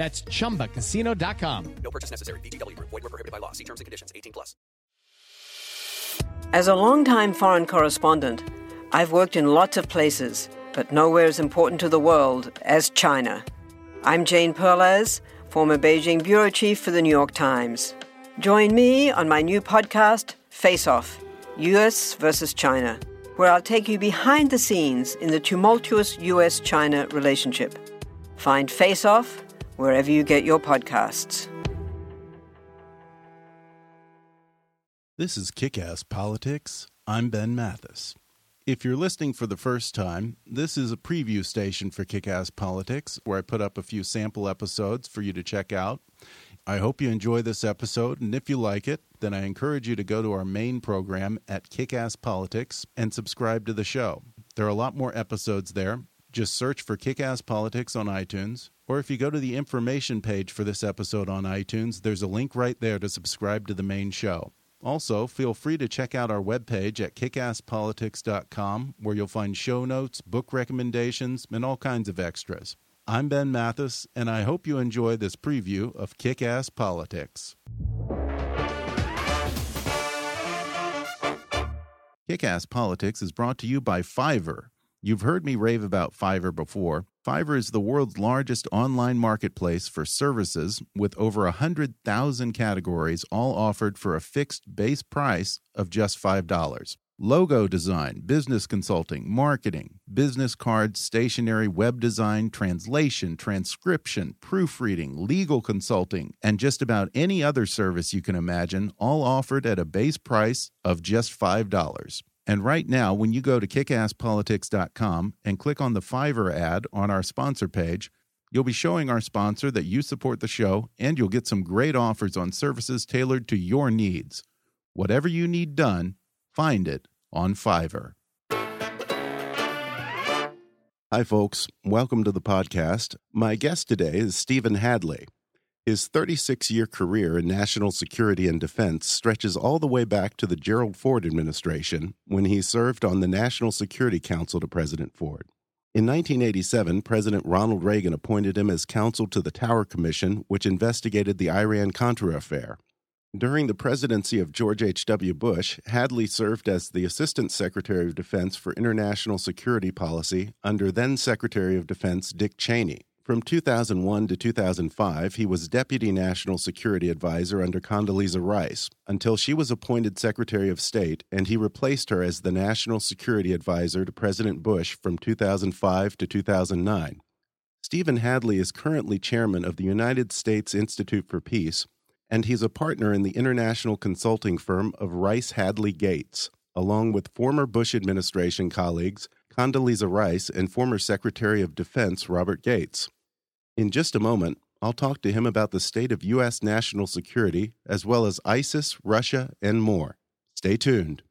That's chumbacasino.com. No purchase necessary. VGW Group. Void were prohibited by law. See terms and conditions. 18 plus. As a longtime foreign correspondent, I've worked in lots of places, but nowhere as important to the world as China. I'm Jane Perlez, former Beijing bureau chief for the New York Times. Join me on my new podcast, Face Off US versus China, where I'll take you behind the scenes in the tumultuous US China relationship. Find Face Off wherever you get your podcasts. This is Kick Ass Politics. I'm Ben Mathis. If you're listening for the first time, this is a preview station for Kick Ass Politics where I put up a few sample episodes for you to check out. I hope you enjoy this episode, and if you like it, then I encourage you to go to our main program at Kick Ass Politics and subscribe to the show. There are a lot more episodes there. Just search for Kick Ass Politics on iTunes, or if you go to the information page for this episode on iTunes, there's a link right there to subscribe to the main show. Also, feel free to check out our webpage at kickasspolitics.com, where you'll find show notes, book recommendations, and all kinds of extras. I'm Ben Mathis, and I hope you enjoy this preview of Kick Ass Politics. Kick Ass Politics is brought to you by Fiverr. You've heard me rave about Fiverr before. Fiverr is the world's largest online marketplace for services with over 100,000 categories, all offered for a fixed base price of just $5. Logo design, business consulting, marketing, business cards, stationery, web design, translation, transcription, proofreading, legal consulting, and just about any other service you can imagine, all offered at a base price of just $5. And right now, when you go to kickasspolitics.com and click on the Fiverr ad on our sponsor page, you'll be showing our sponsor that you support the show and you'll get some great offers on services tailored to your needs. Whatever you need done, find it on Fiverr. Hi, folks. Welcome to the podcast. My guest today is Stephen Hadley. His 36 year career in national security and defense stretches all the way back to the Gerald Ford administration when he served on the National Security Council to President Ford. In 1987, President Ronald Reagan appointed him as counsel to the Tower Commission, which investigated the Iran Contra affair. During the presidency of George H.W. Bush, Hadley served as the Assistant Secretary of Defense for International Security Policy under then Secretary of Defense Dick Cheney. From 2001 to 2005, he was Deputy National Security Advisor under Condoleezza Rice until she was appointed Secretary of State and he replaced her as the National Security Advisor to President Bush from 2005 to 2009. Stephen Hadley is currently chairman of the United States Institute for Peace, and he's a partner in the international consulting firm of Rice Hadley Gates, along with former Bush administration colleagues Condoleezza Rice and former Secretary of Defense Robert Gates. In just a moment, I'll talk to him about the state of U.S. national security, as well as ISIS, Russia, and more. Stay tuned.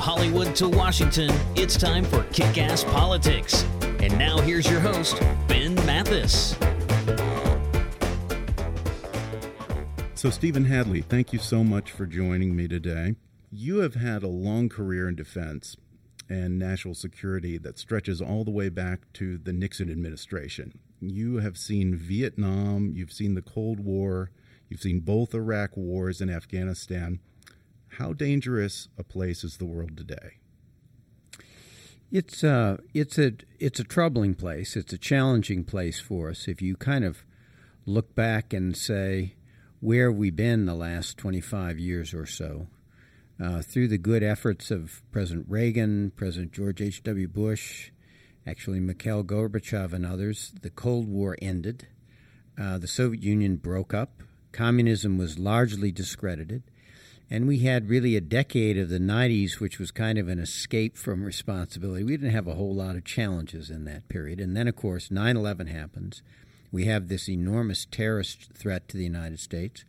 Hollywood to Washington, it's time for Kick Ass Politics. And now here's your host, Ben Mathis. So, Stephen Hadley, thank you so much for joining me today. You have had a long career in defense and national security that stretches all the way back to the Nixon administration. You have seen Vietnam, you've seen the Cold War, you've seen both Iraq wars and Afghanistan. How dangerous a place is the world today? It's a it's a it's a troubling place. It's a challenging place for us. If you kind of look back and say, where have we been the last twenty five years or so? uh, through the good efforts of President Reagan, President George H.W. Bush, actually Mikhail Gorbachev, and others, the Cold War ended. Uh, the Soviet Union broke up. Communism was largely discredited. And we had really a decade of the 90s, which was kind of an escape from responsibility. We didn't have a whole lot of challenges in that period. And then, of course, 9 11 happens. We have this enormous terrorist threat to the United States.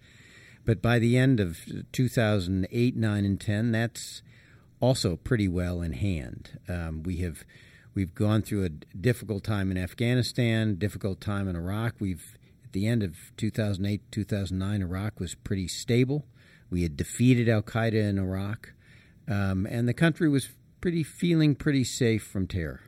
But by the end of 2008, 9, and 10, that's also pretty well in hand. Um, we have we've gone through a difficult time in Afghanistan, difficult time in Iraq. We've at the end of 2008, 2009, Iraq was pretty stable. We had defeated Al Qaeda in Iraq, um, and the country was pretty feeling pretty safe from terror.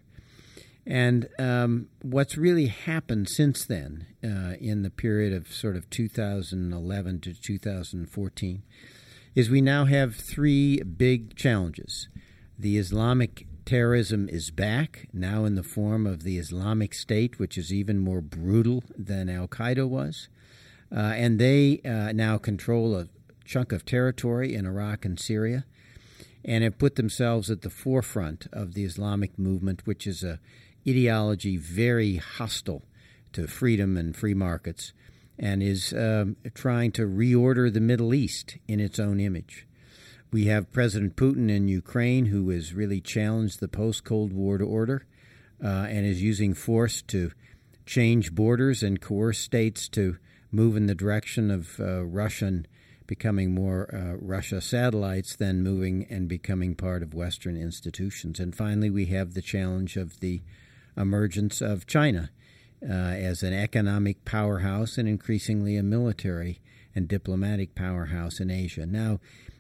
And um, what's really happened since then, uh, in the period of sort of 2011 to 2014, is we now have three big challenges. The Islamic terrorism is back, now in the form of the Islamic State, which is even more brutal than Al Qaeda was. Uh, and they uh, now control a chunk of territory in Iraq and Syria and have put themselves at the forefront of the Islamic movement, which is a ideology very hostile to freedom and free markets and is um, trying to reorder the Middle East in its own image. We have President Putin in Ukraine, who has really challenged the post Cold War order uh, and is using force to change borders and coerce states to move in the direction of uh, Russian becoming more uh, Russia satellites than moving and becoming part of Western institutions. And finally, we have the challenge of the emergence of China uh, as an economic powerhouse and increasingly a military and diplomatic powerhouse in Asia. Now,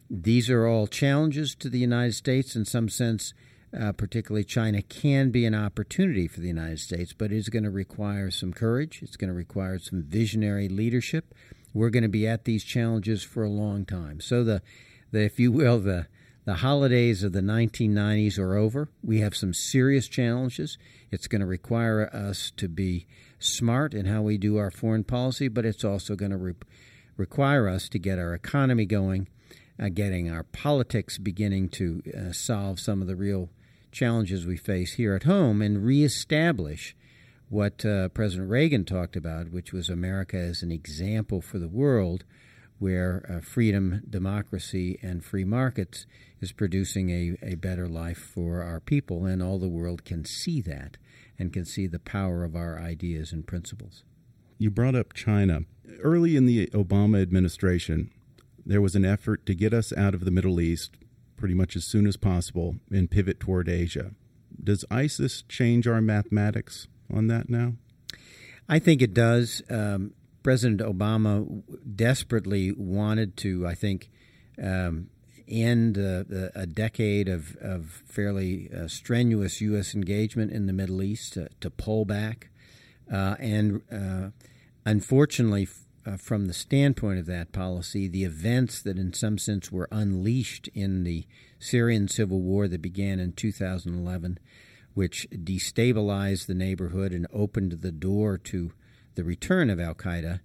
these are all challenges to the United States. In some sense, uh, particularly China, can be an opportunity for the United States, but it is going to require some courage. It's going to require some visionary leadership. We're going to be at these challenges for a long time. So the, the if you will, the the holidays of the 1990s are over. We have some serious challenges. It's going to require us to be smart in how we do our foreign policy, but it's also going to re- require us to get our economy going, uh, getting our politics beginning to uh, solve some of the real challenges we face here at home, and reestablish what uh, President Reagan talked about, which was America as an example for the world where uh, freedom, democracy, and free markets is producing a, a better life for our people, and all the world can see that and can see the power of our ideas and principles. You brought up China. Early in the Obama administration, there was an effort to get us out of the Middle East pretty much as soon as possible and pivot toward Asia. Does ISIS change our mathematics on that now? I think it does. Um, President Obama desperately wanted to, I think, um, end uh, a decade of, of fairly uh, strenuous U.S. engagement in the Middle East to, to pull back. Uh, and uh, unfortunately, uh, from the standpoint of that policy, the events that, in some sense, were unleashed in the Syrian civil war that began in 2011, which destabilized the neighborhood and opened the door to the return of Al Qaeda,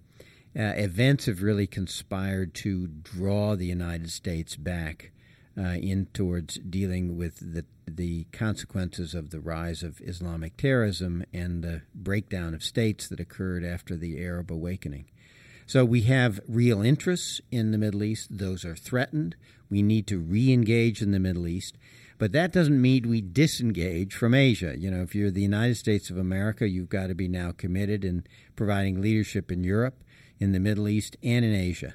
uh, events have really conspired to draw the United States back uh, in towards dealing with the the consequences of the rise of Islamic terrorism and the breakdown of states that occurred after the Arab awakening. So we have real interests in the Middle East; those are threatened. We need to re-engage in the Middle East. But that doesn't mean we disengage from Asia. You know, if you're the United States of America, you've got to be now committed in providing leadership in Europe, in the Middle East, and in Asia.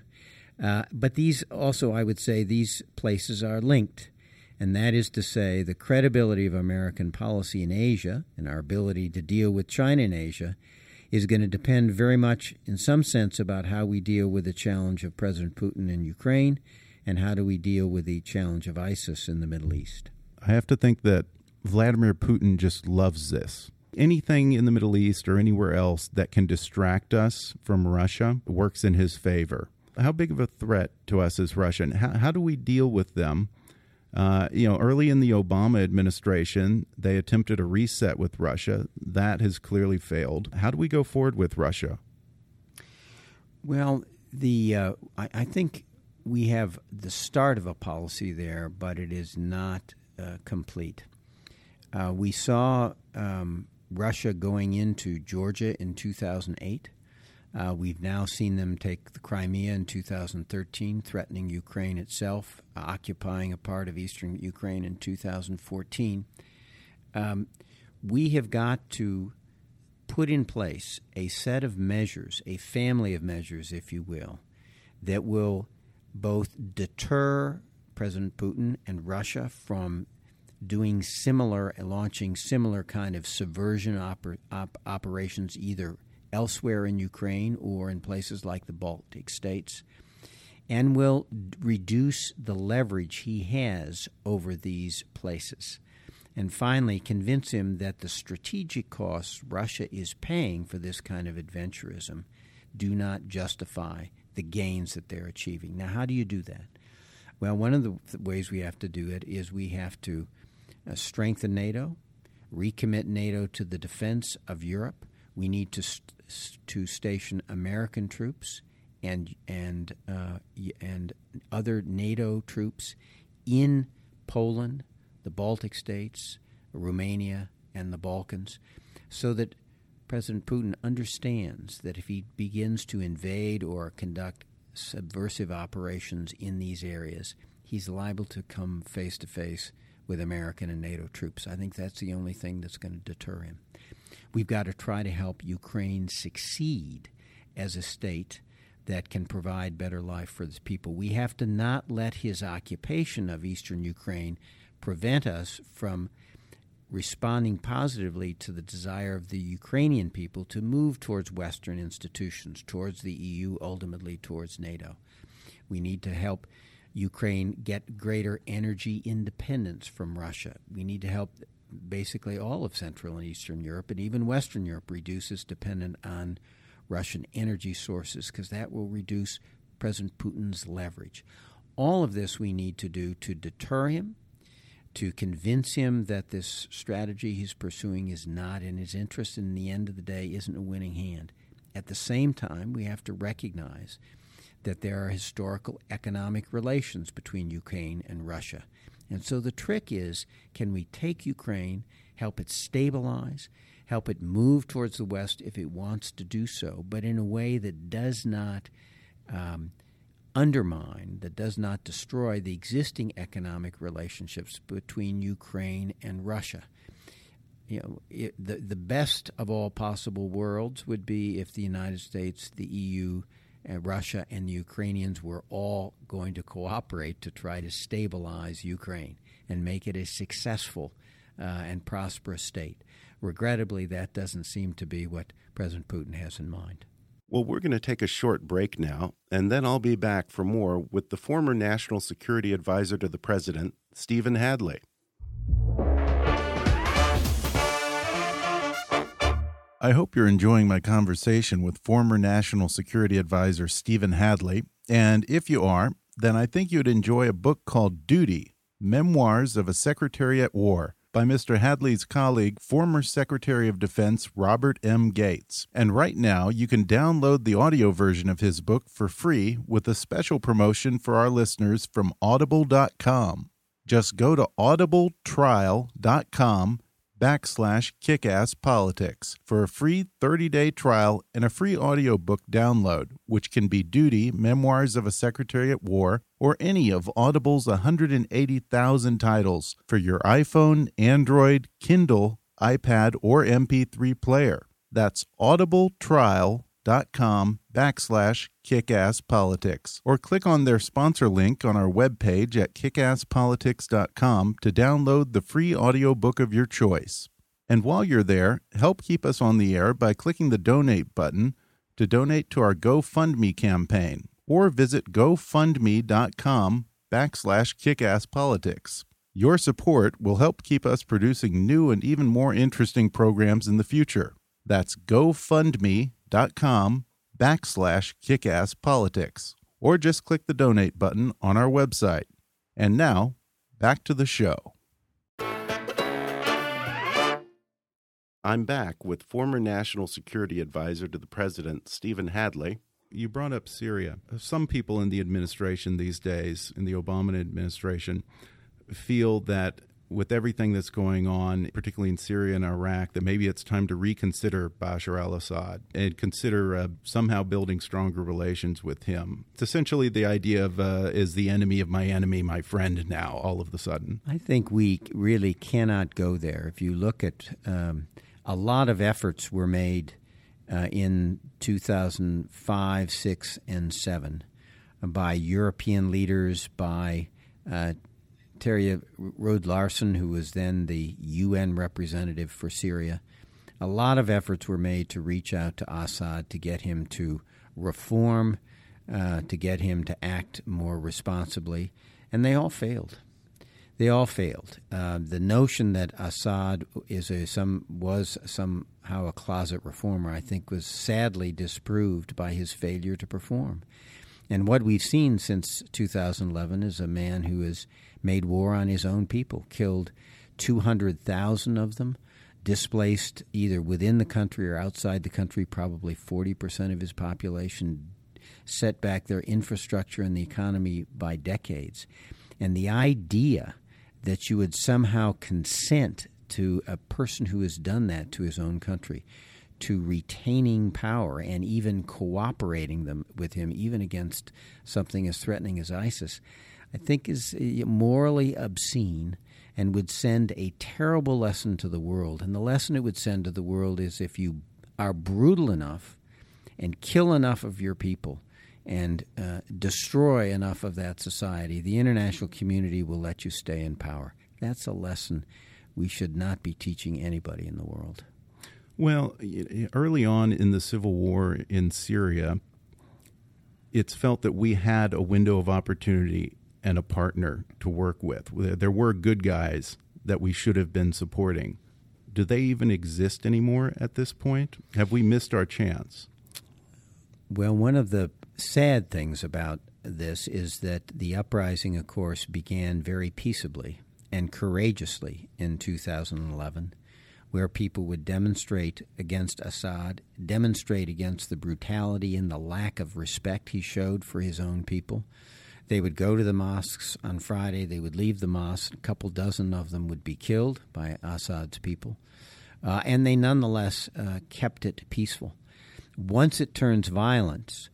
Uh, but these also, I would say, these places are linked. And that is to say, the credibility of American policy in Asia and our ability to deal with China in Asia is going to depend very much, in some sense, about how we deal with the challenge of President Putin in Ukraine and how do we deal with the challenge of ISIS in the Middle East. I have to think that Vladimir Putin just loves this. Anything in the Middle East or anywhere else that can distract us from Russia works in his favor. How big of a threat to us is Russia? And how, how do we deal with them? Uh, you know, early in the Obama administration, they attempted a reset with Russia. That has clearly failed. How do we go forward with Russia? Well, the uh, I, I think we have the start of a policy there, but it is not complete. Uh, we saw um, Russia going into Georgia in 2008. Uh, we've now seen them take the Crimea in 2013, threatening Ukraine itself, occupying a part of eastern Ukraine in 2014. Um, we have got to put in place a set of measures, a family of measures, if you will, that will both deter President Putin and Russia from doing similar, launching similar kind of subversion oper- op- operations either elsewhere in Ukraine or in places like the Baltic states, and will d- reduce the leverage he has over these places. And finally, convince him that the strategic costs Russia is paying for this kind of adventurism do not justify the gains that they're achieving. Now, how do you do that? Well, one of the ways we have to do it is we have to uh, strengthen NATO, recommit NATO to the defense of Europe. We need to st- to station American troops and and uh, and other NATO troops in Poland, the Baltic states, Romania, and the Balkans, so that President Putin understands that if he begins to invade or conduct subversive operations in these areas, he's liable to come face to face with American and NATO troops. I think that's the only thing that's going to deter him. We've got to try to help Ukraine succeed as a state that can provide better life for its people. We have to not let his occupation of eastern Ukraine prevent us from responding positively to the desire of the Ukrainian people to move towards Western institutions, towards the EU, ultimately towards NATO. We need to help Ukraine get greater energy independence from Russia. We need to help basically all of Central and Eastern Europe and even Western Europe reduce its dependence on Russian energy sources because that will reduce President Putin's leverage. All of this we need to do to deter him, to convince him that this strategy he's pursuing is not in his interest and in the end of the day isn't a winning hand. At the same time, we have to recognize that there are historical economic relations between Ukraine and Russia. And so the trick is can we take Ukraine, help it stabilize, help it move towards the West if it wants to do so, but in a way that does not um, undermine, that does not destroy the existing economic relationships between Ukraine and Russia. You know, it, the the best of all possible worlds would be if the United States, the EU, and Russia and the Ukrainians were all going to cooperate to try to stabilize Ukraine and make it a successful uh, and prosperous state. Regrettably, that doesn't seem to be what President Putin has in mind. Well, we're going to take a short break now, and then I'll be back for more with the former National Security Advisor to the President, Stephen Hadley. I hope you're enjoying my conversation with former National Security Advisor Stephen Hadley. And if you are, then I think you'd enjoy a book called Duty Memoirs of a Secretary at War by Mr. Hadley's colleague, former Secretary of Defense Robert M. Gates. And right now, you can download the audio version of his book for free with a special promotion for our listeners from audible.com. Just go to audibletrial.com backslash kickasspolitics for a free 30-day trial and a free audiobook download, which can be Duty, Memoirs of a Secretary at War, or any of Audible's 180,000 titles for your iPhone, Android, Kindle, iPad, or MP3 player. That's audibletrial.com backslash kickasspolitics or click on their sponsor link on our webpage at kickasspolitics.com to download the free audiobook of your choice. And while you're there, help keep us on the air by clicking the donate button to donate to our GoFundMe campaign or visit gofundme.com backslash kickasspolitics. Your support will help keep us producing new and even more interesting programs in the future. That's gofundme.com backslash kickasspolitics or just click the donate button on our website. And now, back to the show. I'm back with former National Security Advisor to the President, Stephen Hadley. You brought up Syria. Some people in the administration these days, in the Obama administration, feel that with everything that's going on, particularly in Syria and Iraq, that maybe it's time to reconsider Bashar al Assad and consider uh, somehow building stronger relations with him. It's essentially the idea of uh, is the enemy of my enemy my friend now, all of a sudden. I think we really cannot go there. If you look at um, a lot of efforts were made uh, in 2005, 6, and 7 by European leaders, by uh, Terje Rød-Larsen, who was then the UN representative for Syria, a lot of efforts were made to reach out to Assad to get him to reform, uh, to get him to act more responsibly, and they all failed. They all failed. Uh, the notion that Assad is a some was somehow a closet reformer, I think, was sadly disproved by his failure to perform. And what we've seen since 2011 is a man who has made war on his own people, killed 200,000 of them, displaced either within the country or outside the country, probably 40% of his population, set back their infrastructure and the economy by decades. And the idea that you would somehow consent to a person who has done that to his own country to retaining power and even cooperating them with him, even against something as threatening as ISIS, I think is uh, morally obscene and would send a terrible lesson to the world. And the lesson it would send to the world is if you are brutal enough and kill enough of your people and uh, destroy enough of that society, the international community will let you stay in power. That's a lesson we should not be teaching anybody in the world. Well, early on in the civil war in Syria, it's felt that we had a window of opportunity and a partner to work with. There were good guys that we should have been supporting. Do they even exist anymore at this point? Have we missed our chance? Well, one of the sad things about this is that the uprising, of course, began very peaceably and courageously in 2011 where people would demonstrate against Assad, demonstrate against the brutality and the lack of respect he showed for his own people. They would go to the mosques on Friday, they would leave the mosque, a couple dozen of them would be killed by Assad's people, uh, and they nonetheless uh, kept it peaceful. Once it turns violence,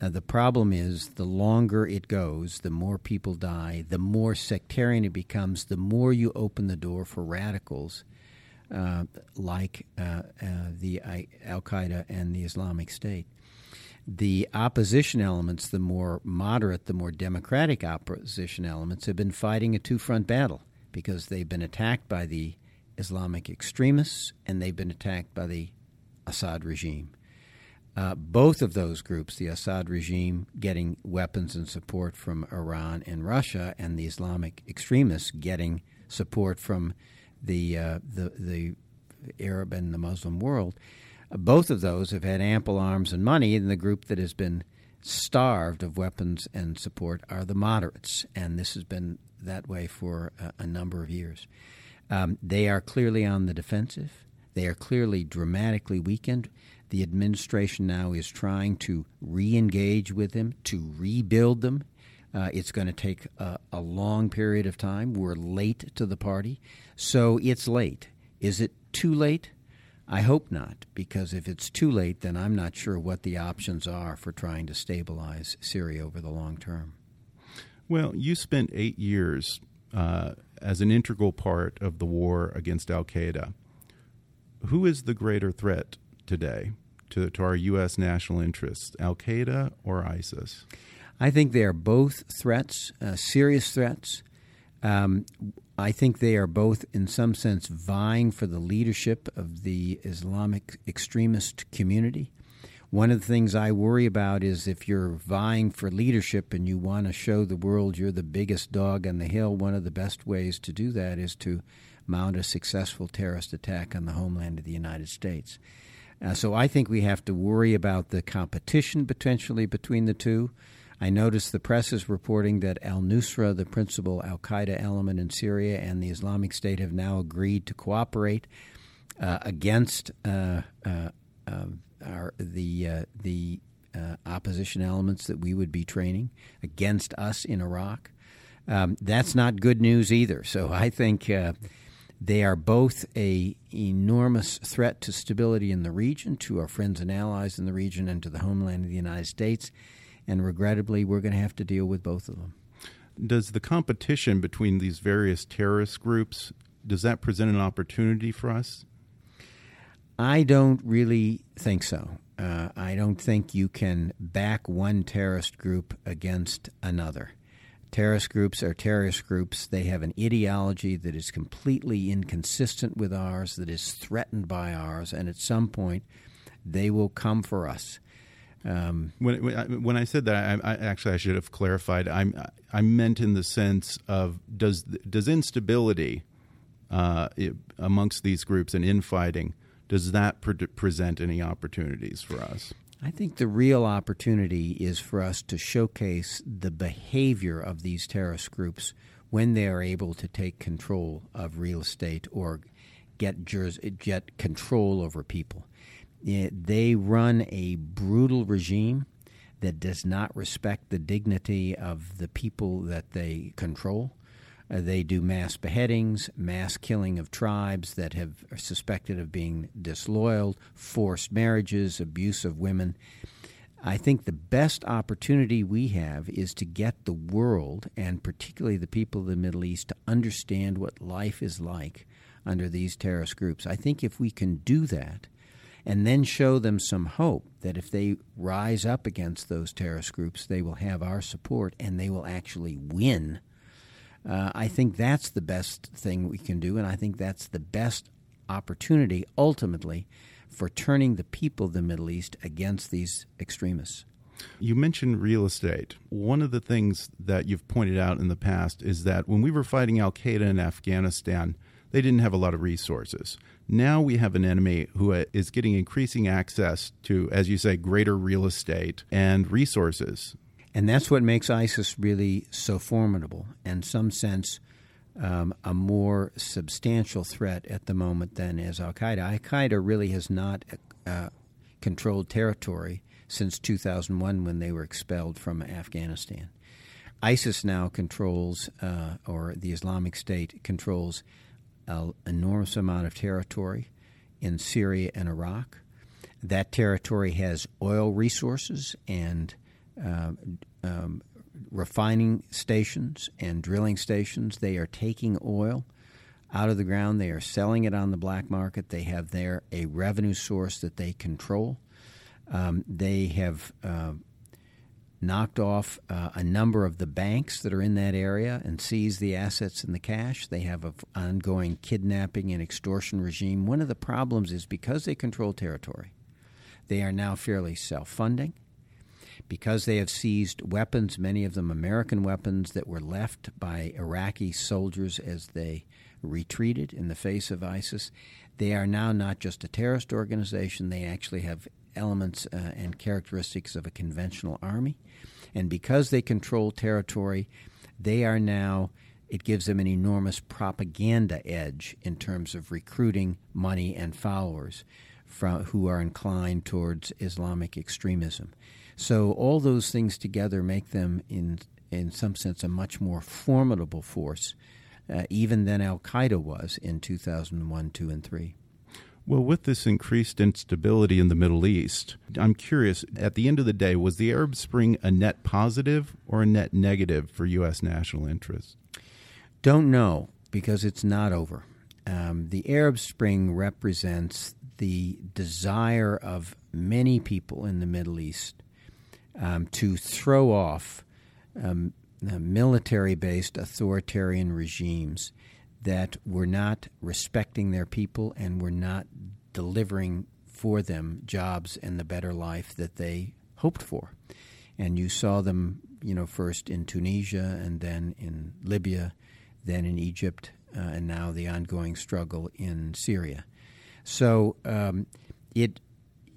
uh, the problem is the longer it goes, the more people die, the more sectarian it becomes, the more you open the door for radicals like uh, uh, the Al Qaeda and the Islamic State. The opposition elements, the more moderate, the more democratic opposition elements, have been fighting a two front battle because they've been attacked by the Islamic extremists and they've been attacked by the Assad regime. Uh, both of those groups, the Assad regime getting weapons and support from Iran and Russia, and the Islamic extremists getting support from the uh, the the Arab and the Muslim world. Uh, both of those have had ample arms and money, and the group that has been starved of weapons and support are the moderates, and this has been that way for a, a number of years. Um, they are clearly on the defensive. They are clearly dramatically weakened. The administration now is trying to re engage with them, to rebuild them. Uh, it's going to take a, a, long period of time. We're late to the party. So it's late. Is it too late? I hope not, because if it's too late, then I'm not sure what the options are for trying to stabilize Syria over the long term. Well, you spent eight years uh, as an integral part of the war against Al Qaeda. Who is the greater threat today to, to our U.S. national interests, Al Qaeda or ISIS? I think they are both threats, uh, serious threats. Um, I think they are both, in some sense, vying for the leadership of the Islamic extremist community. One of the things I worry about is if you're vying for leadership and you want to show the world you're the biggest dog on the hill, one of the best ways to do that is to mount a successful terrorist attack on the homeland of the United States. Uh, so I think we have to worry about the competition potentially between the two. I noticed the press is reporting that al Nusra, the principal Al Qaeda element in Syria, and the Islamic State have now agreed to cooperate uh, against uh, uh, um, our, the uh, the uh, opposition elements that we would be training against us in Iraq. Um, that's not good news either. So I think uh, they are both a enormous threat to stability in the region, to our friends and allies in the region, and to the homeland of the United States. And regrettably, we're going to have to deal with both of them. Does the competition between these various terrorist groups does that present an opportunity for us? I don't really think so. Uh, I don't think you can back one terrorist group against another. Terrorist groups are terrorist groups. They have an ideology that is completely inconsistent with ours, that is threatened by ours, and at some point they will come for us. Um, when, when I, said that, I, I, actually I should have clarified. I I meant in the sense of does does instability uh, amongst these groups and infighting does that pre- present any opportunities for us? I think the real opportunity is for us to showcase the behavior of these terrorist groups when they are able to take control of real estate or get, get control over people. They run a brutal regime that does not respect the dignity of the people that they control. Uh, they do mass beheadings, mass killing of tribes that have are suspected of being disloyal, forced marriages, abuse of women. I think the best opportunity we have is to get the world, and particularly the people of the Middle East, to understand what life is like under these terrorist groups. I think if we can do that, and then show them some hope that if they rise up against those terrorist groups, they will have our support and they will actually win uh, I think that's the best thing we can do, and I think that's the best opportunity ultimately for turning the people of the Middle East against these extremists. You mentioned real estate. One of the things that you've pointed out in the past is that when we were fighting Al Qaeda in Afghanistan, they didn't have a lot of resources. Now we have an enemy who is getting increasing access to, as you say, greater real estate and resources. And that's what makes ISIS really so formidable, in some sense, um, a more substantial threat at the moment than is Al Qaeda. Al Qaeda really has not uh, controlled territory since 2001 when they were expelled from Afghanistan. ISIS now controls, uh, or the Islamic State controls, an enormous amount of territory in Syria and Iraq. That territory has oil resources and uh, um, refining stations and drilling stations. They are taking oil out of the ground. They are selling it on the black market. They have there a revenue source that they control. Um, they have uh, knocked off uh, a number of the banks that are in that area and seized the assets and the cash. They have an ongoing kidnapping and extortion regime. One of the problems is because they control territory, they are now fairly self funding because they have seized weapons, many of them American weapons that were left by Iraqi soldiers as they retreated in the face of ISIS. They are now not just a terrorist organization, they actually have elements uh, and characteristics of a conventional army. And because they control territory, they are now, it gives them an enormous propaganda edge in terms of recruiting money and followers from, who are inclined towards Islamic extremism. So all those things together make them, in in some sense, a much more formidable force, uh, even than Al Qaeda was in 2001, 2, and 3. Well, with this increased instability in the Middle East, I'm curious, at the end of the day, was the Arab Spring a net positive or a net negative for U.S. national interests? Don't know because it's not over. Um, the Arab Spring represents the desire of many people in the Middle East um, to throw off um, military based authoritarian regimes that were not respecting their people and were not delivering for them jobs and the better life that they hoped for. And you saw them, you know, first in Tunisia and then in Libya, then in Egypt, uh, and now the ongoing struggle in Syria. So um, it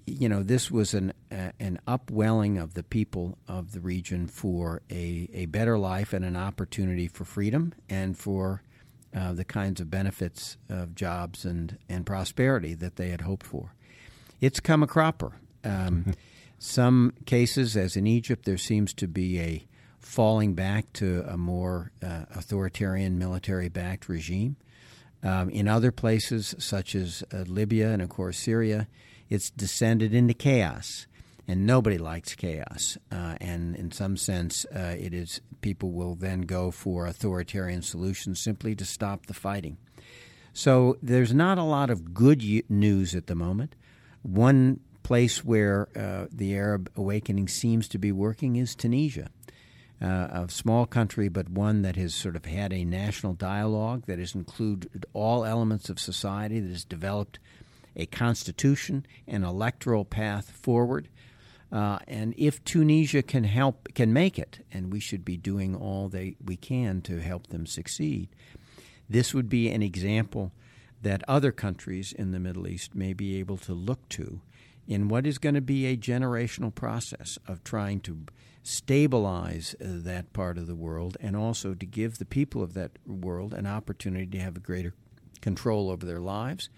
you know, this was an uh, an upwelling of the people of the region for a, a better life and an opportunity for freedom and for uh, the kinds of benefits of jobs and, and prosperity that they had hoped for. It's come a cropper. Um, Some cases, as in Egypt, there seems to be a falling back to a more uh, authoritarian military backed regime. Um, in other places, such as uh, Libya and, of course, Syria, it's descended into chaos. And nobody likes chaos. Uh, and in some sense, uh, it is people will then go for authoritarian solutions simply to stop the fighting. So there's not a lot of good news at the moment. One place where uh, the Arab awakening seems to be working is Tunisia uh, a small country, but one that has sort of had a national dialogue that has included all elements of society, that has developed a constitution, an electoral path forward. Uh, and if Tunisia can help, can make it, and we should be doing all they, we can to help them succeed, this would be an example that other countries in the Middle East may be able to look to in what is going to be a generational process of trying to stabilize uh, that part of the world and also to give the people of that world an opportunity to have a greater control over their lives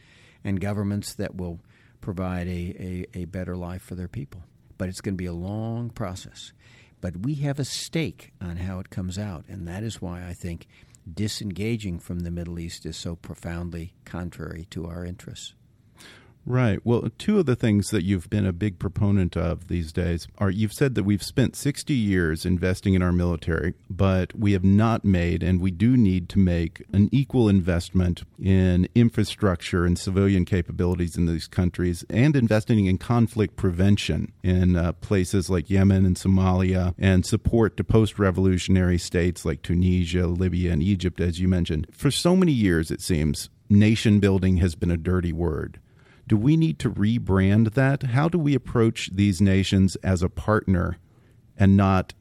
and governments that will provide a, a, a better life for their people. But it's going to be a long process. But we have a stake on how it comes out, and that is why I think disengaging from the Middle East is so profoundly contrary to our interests. Right. Well, two of the things that you've been a big proponent of these days are you've said that we've spent 60 years investing in our military, but we have not made, and we do need to make, an equal investment in infrastructure and civilian capabilities in these countries and investing in conflict prevention in uh, places like Yemen and Somalia and support to post revolutionary states like Tunisia, Libya, and Egypt, as you mentioned. For so many years, it seems, nation building has been a dirty word. Do we need to rebrand that? How do we approach these nations as a partner and not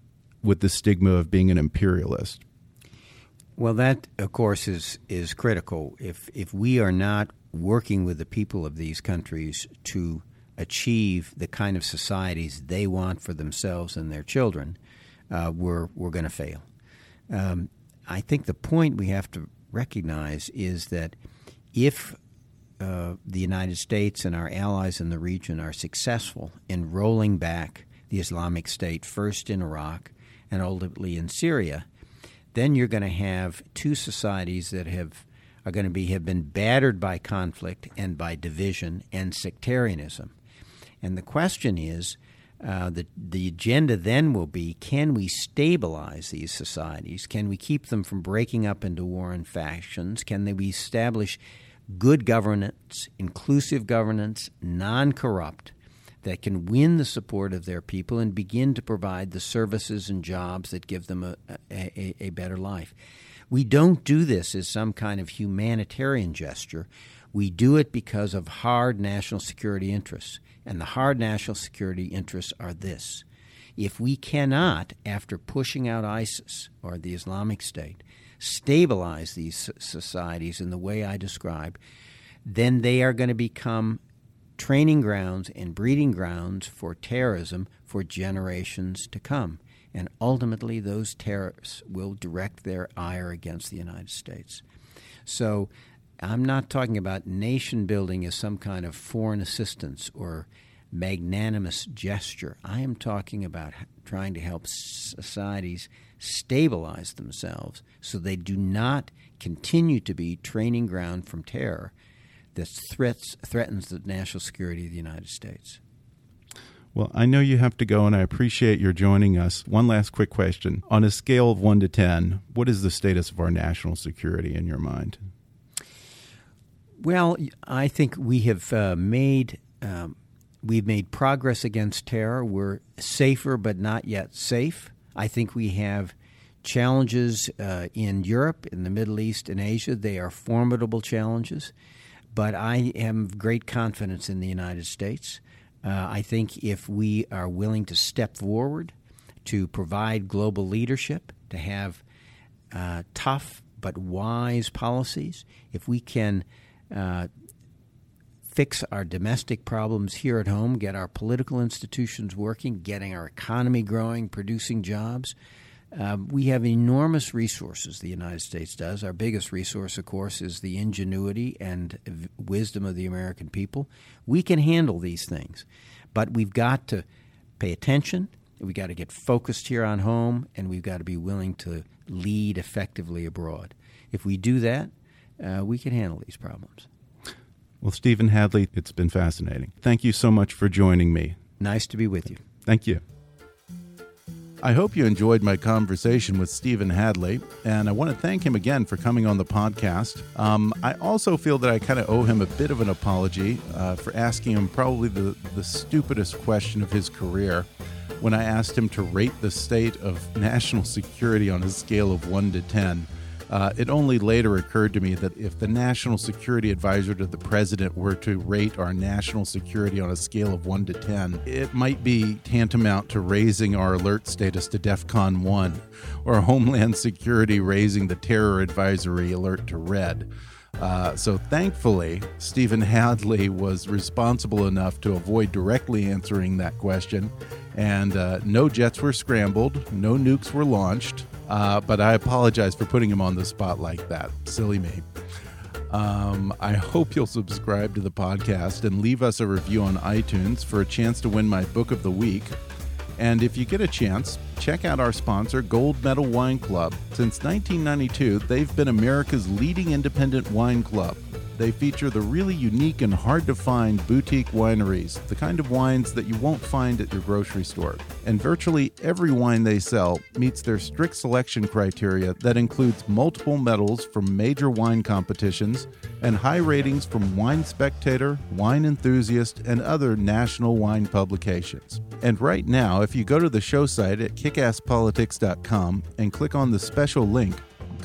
with the stigma of being an imperialist? Well, that of course is is critical. If if we are not working with the people of these countries to achieve the kind of societies they want for themselves and their children, uh, we're we're going to fail. Um, I think the point we have to recognize is that if uh, the United States and our allies in the region are successful in rolling back the Islamic State, first in Iraq and ultimately in Syria, then you're going to have two societies that have are going to be have been battered by conflict and by division and sectarianism. And the question is, uh, the the agenda then will be: Can we stabilize these societies? Can we keep them from breaking up into war and factions? Can they we establish good governance, inclusive governance, non corrupt, that can win the support of their people and begin to provide the services and jobs that give them a, a, a, better life. We don't do this as some kind of humanitarian gesture. We do it because of hard national security interests. And the hard national security interests are this. If we cannot, after pushing out ISIS or the Islamic State, stabilize these societies in the way I describe, then they are going to become training grounds and breeding grounds for terrorism for generations to come. And ultimately, those terrorists will direct their ire against the United States. So, I'm not talking about nation building as some kind of foreign assistance or magnanimous gesture. I am talking about trying to help societies stabilize themselves so they do not continue to be training ground from terror that threats, threatens the national security of the United States. Well, I know you have to go, and I appreciate your joining us. One last quick question. On a scale of 1 to 10, what is the status of our national security in your mind? Well, I think we have uh, made um, we've made progress against terror. We're safer, but not yet safe. I think we have challenges uh, in Europe, in the Middle East, and Asia. They are formidable challenges, but I have great confidence in the United States. Uh, I think if we are willing to step forward to provide global leadership, to have uh, tough but wise policies, if we can uh, fix our domestic problems here at home, get our political institutions working, getting our economy growing, producing jobs. Uh, we have enormous resources, the United States does. Our biggest resource, of course, is the ingenuity and wisdom of the American people. We can handle these things, but we've got to pay attention. We've got to get focused here on home, and we've got to be willing to lead effectively abroad. If we do that, uh, we can handle these problems. Well, Stephen Hadley, it's been fascinating. Thank you so much for joining me. Nice to be with you. Thank you. I hope you enjoyed my conversation with Stephen Hadley, and I want to thank him again for coming on the podcast. Um, I also feel that I kind of owe him a bit of an apology uh, for asking him probably the, the stupidest question of his career when I asked him to rate the state of national security on a scale of 1 to 10. Uh, it only later occurred to me that if the national security advisor to the president were to rate our national security on a scale of 1 to 10, it might be tantamount to raising our alert status to DEFCON 1, or Homeland Security raising the terror advisory alert to red. Uh, so thankfully, Stephen Hadley was responsible enough to avoid directly answering that question, and uh, no jets were scrambled, no nukes were launched. Uh, but I apologize for putting him on the spot like that. Silly me. Um, I hope you'll subscribe to the podcast and leave us a review on iTunes for a chance to win my book of the week. And if you get a chance, check out our sponsor, Gold Medal Wine Club. Since 1992, they've been America's leading independent wine club. They feature the really unique and hard to find boutique wineries, the kind of wines that you won't find at your grocery store. And virtually every wine they sell meets their strict selection criteria that includes multiple medals from major wine competitions and high ratings from Wine Spectator, Wine Enthusiast, and other national wine publications. And right now, if you go to the show site at kickasspolitics.com and click on the special link,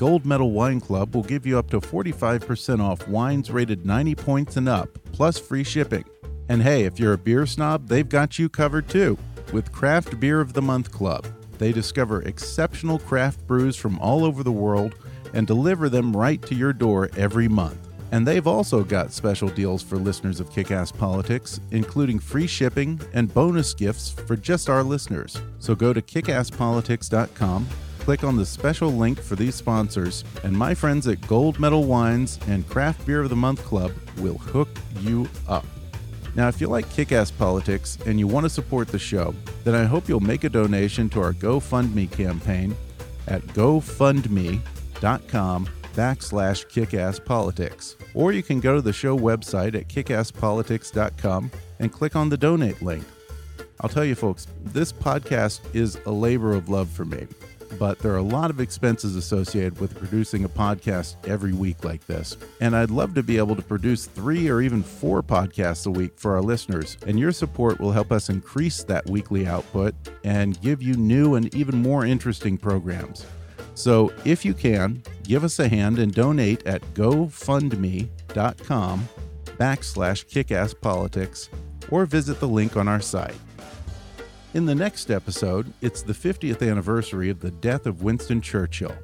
Gold Medal Wine Club will give you up to 45% off wines rated 90 points and up, plus free shipping. And hey, if you're a beer snob, they've got you covered too with Craft Beer of the Month Club. They discover exceptional craft brews from all over the world and deliver them right to your door every month. And they've also got special deals for listeners of Kickass Politics, including free shipping and bonus gifts for just our listeners. So go to kickasspolitics.com click on the special link for these sponsors, and my friends at Gold Medal Wines and Craft Beer of the Month Club will hook you up. Now, if you like kick ass politics and you want to support the show, then I hope you'll make a donation to our GoFundMe campaign at gofundme.com backslash kickasspolitics. Or you can go to the show website at kickasspolitics.com and click on the donate link. I'll tell you, folks, this podcast is a labor of love for me but there are a lot of expenses associated with producing a podcast every week like this. And I'd love to be able to produce three or even four podcasts a week for our listeners. And your support will help us increase that weekly output and give you new and even more interesting programs. So if you can, give us a hand and donate at gofundme.com backslash kickasspolitics or visit the link on our site. In the next episode, it's the 50th anniversary of the death of Winston Churchill,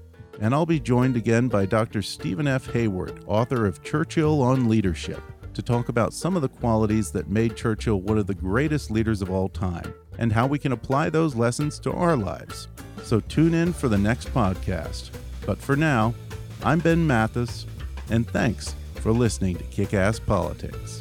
and I'll be joined again by Dr. Stephen F. Hayward, author of Churchill on Leadership, to talk about some of the qualities that made Churchill one of the greatest leaders of all time and how we can apply those lessons to our lives. So tune in for the next podcast. But for now, I'm Ben Mathis, and thanks for listening to Kick Ass Politics.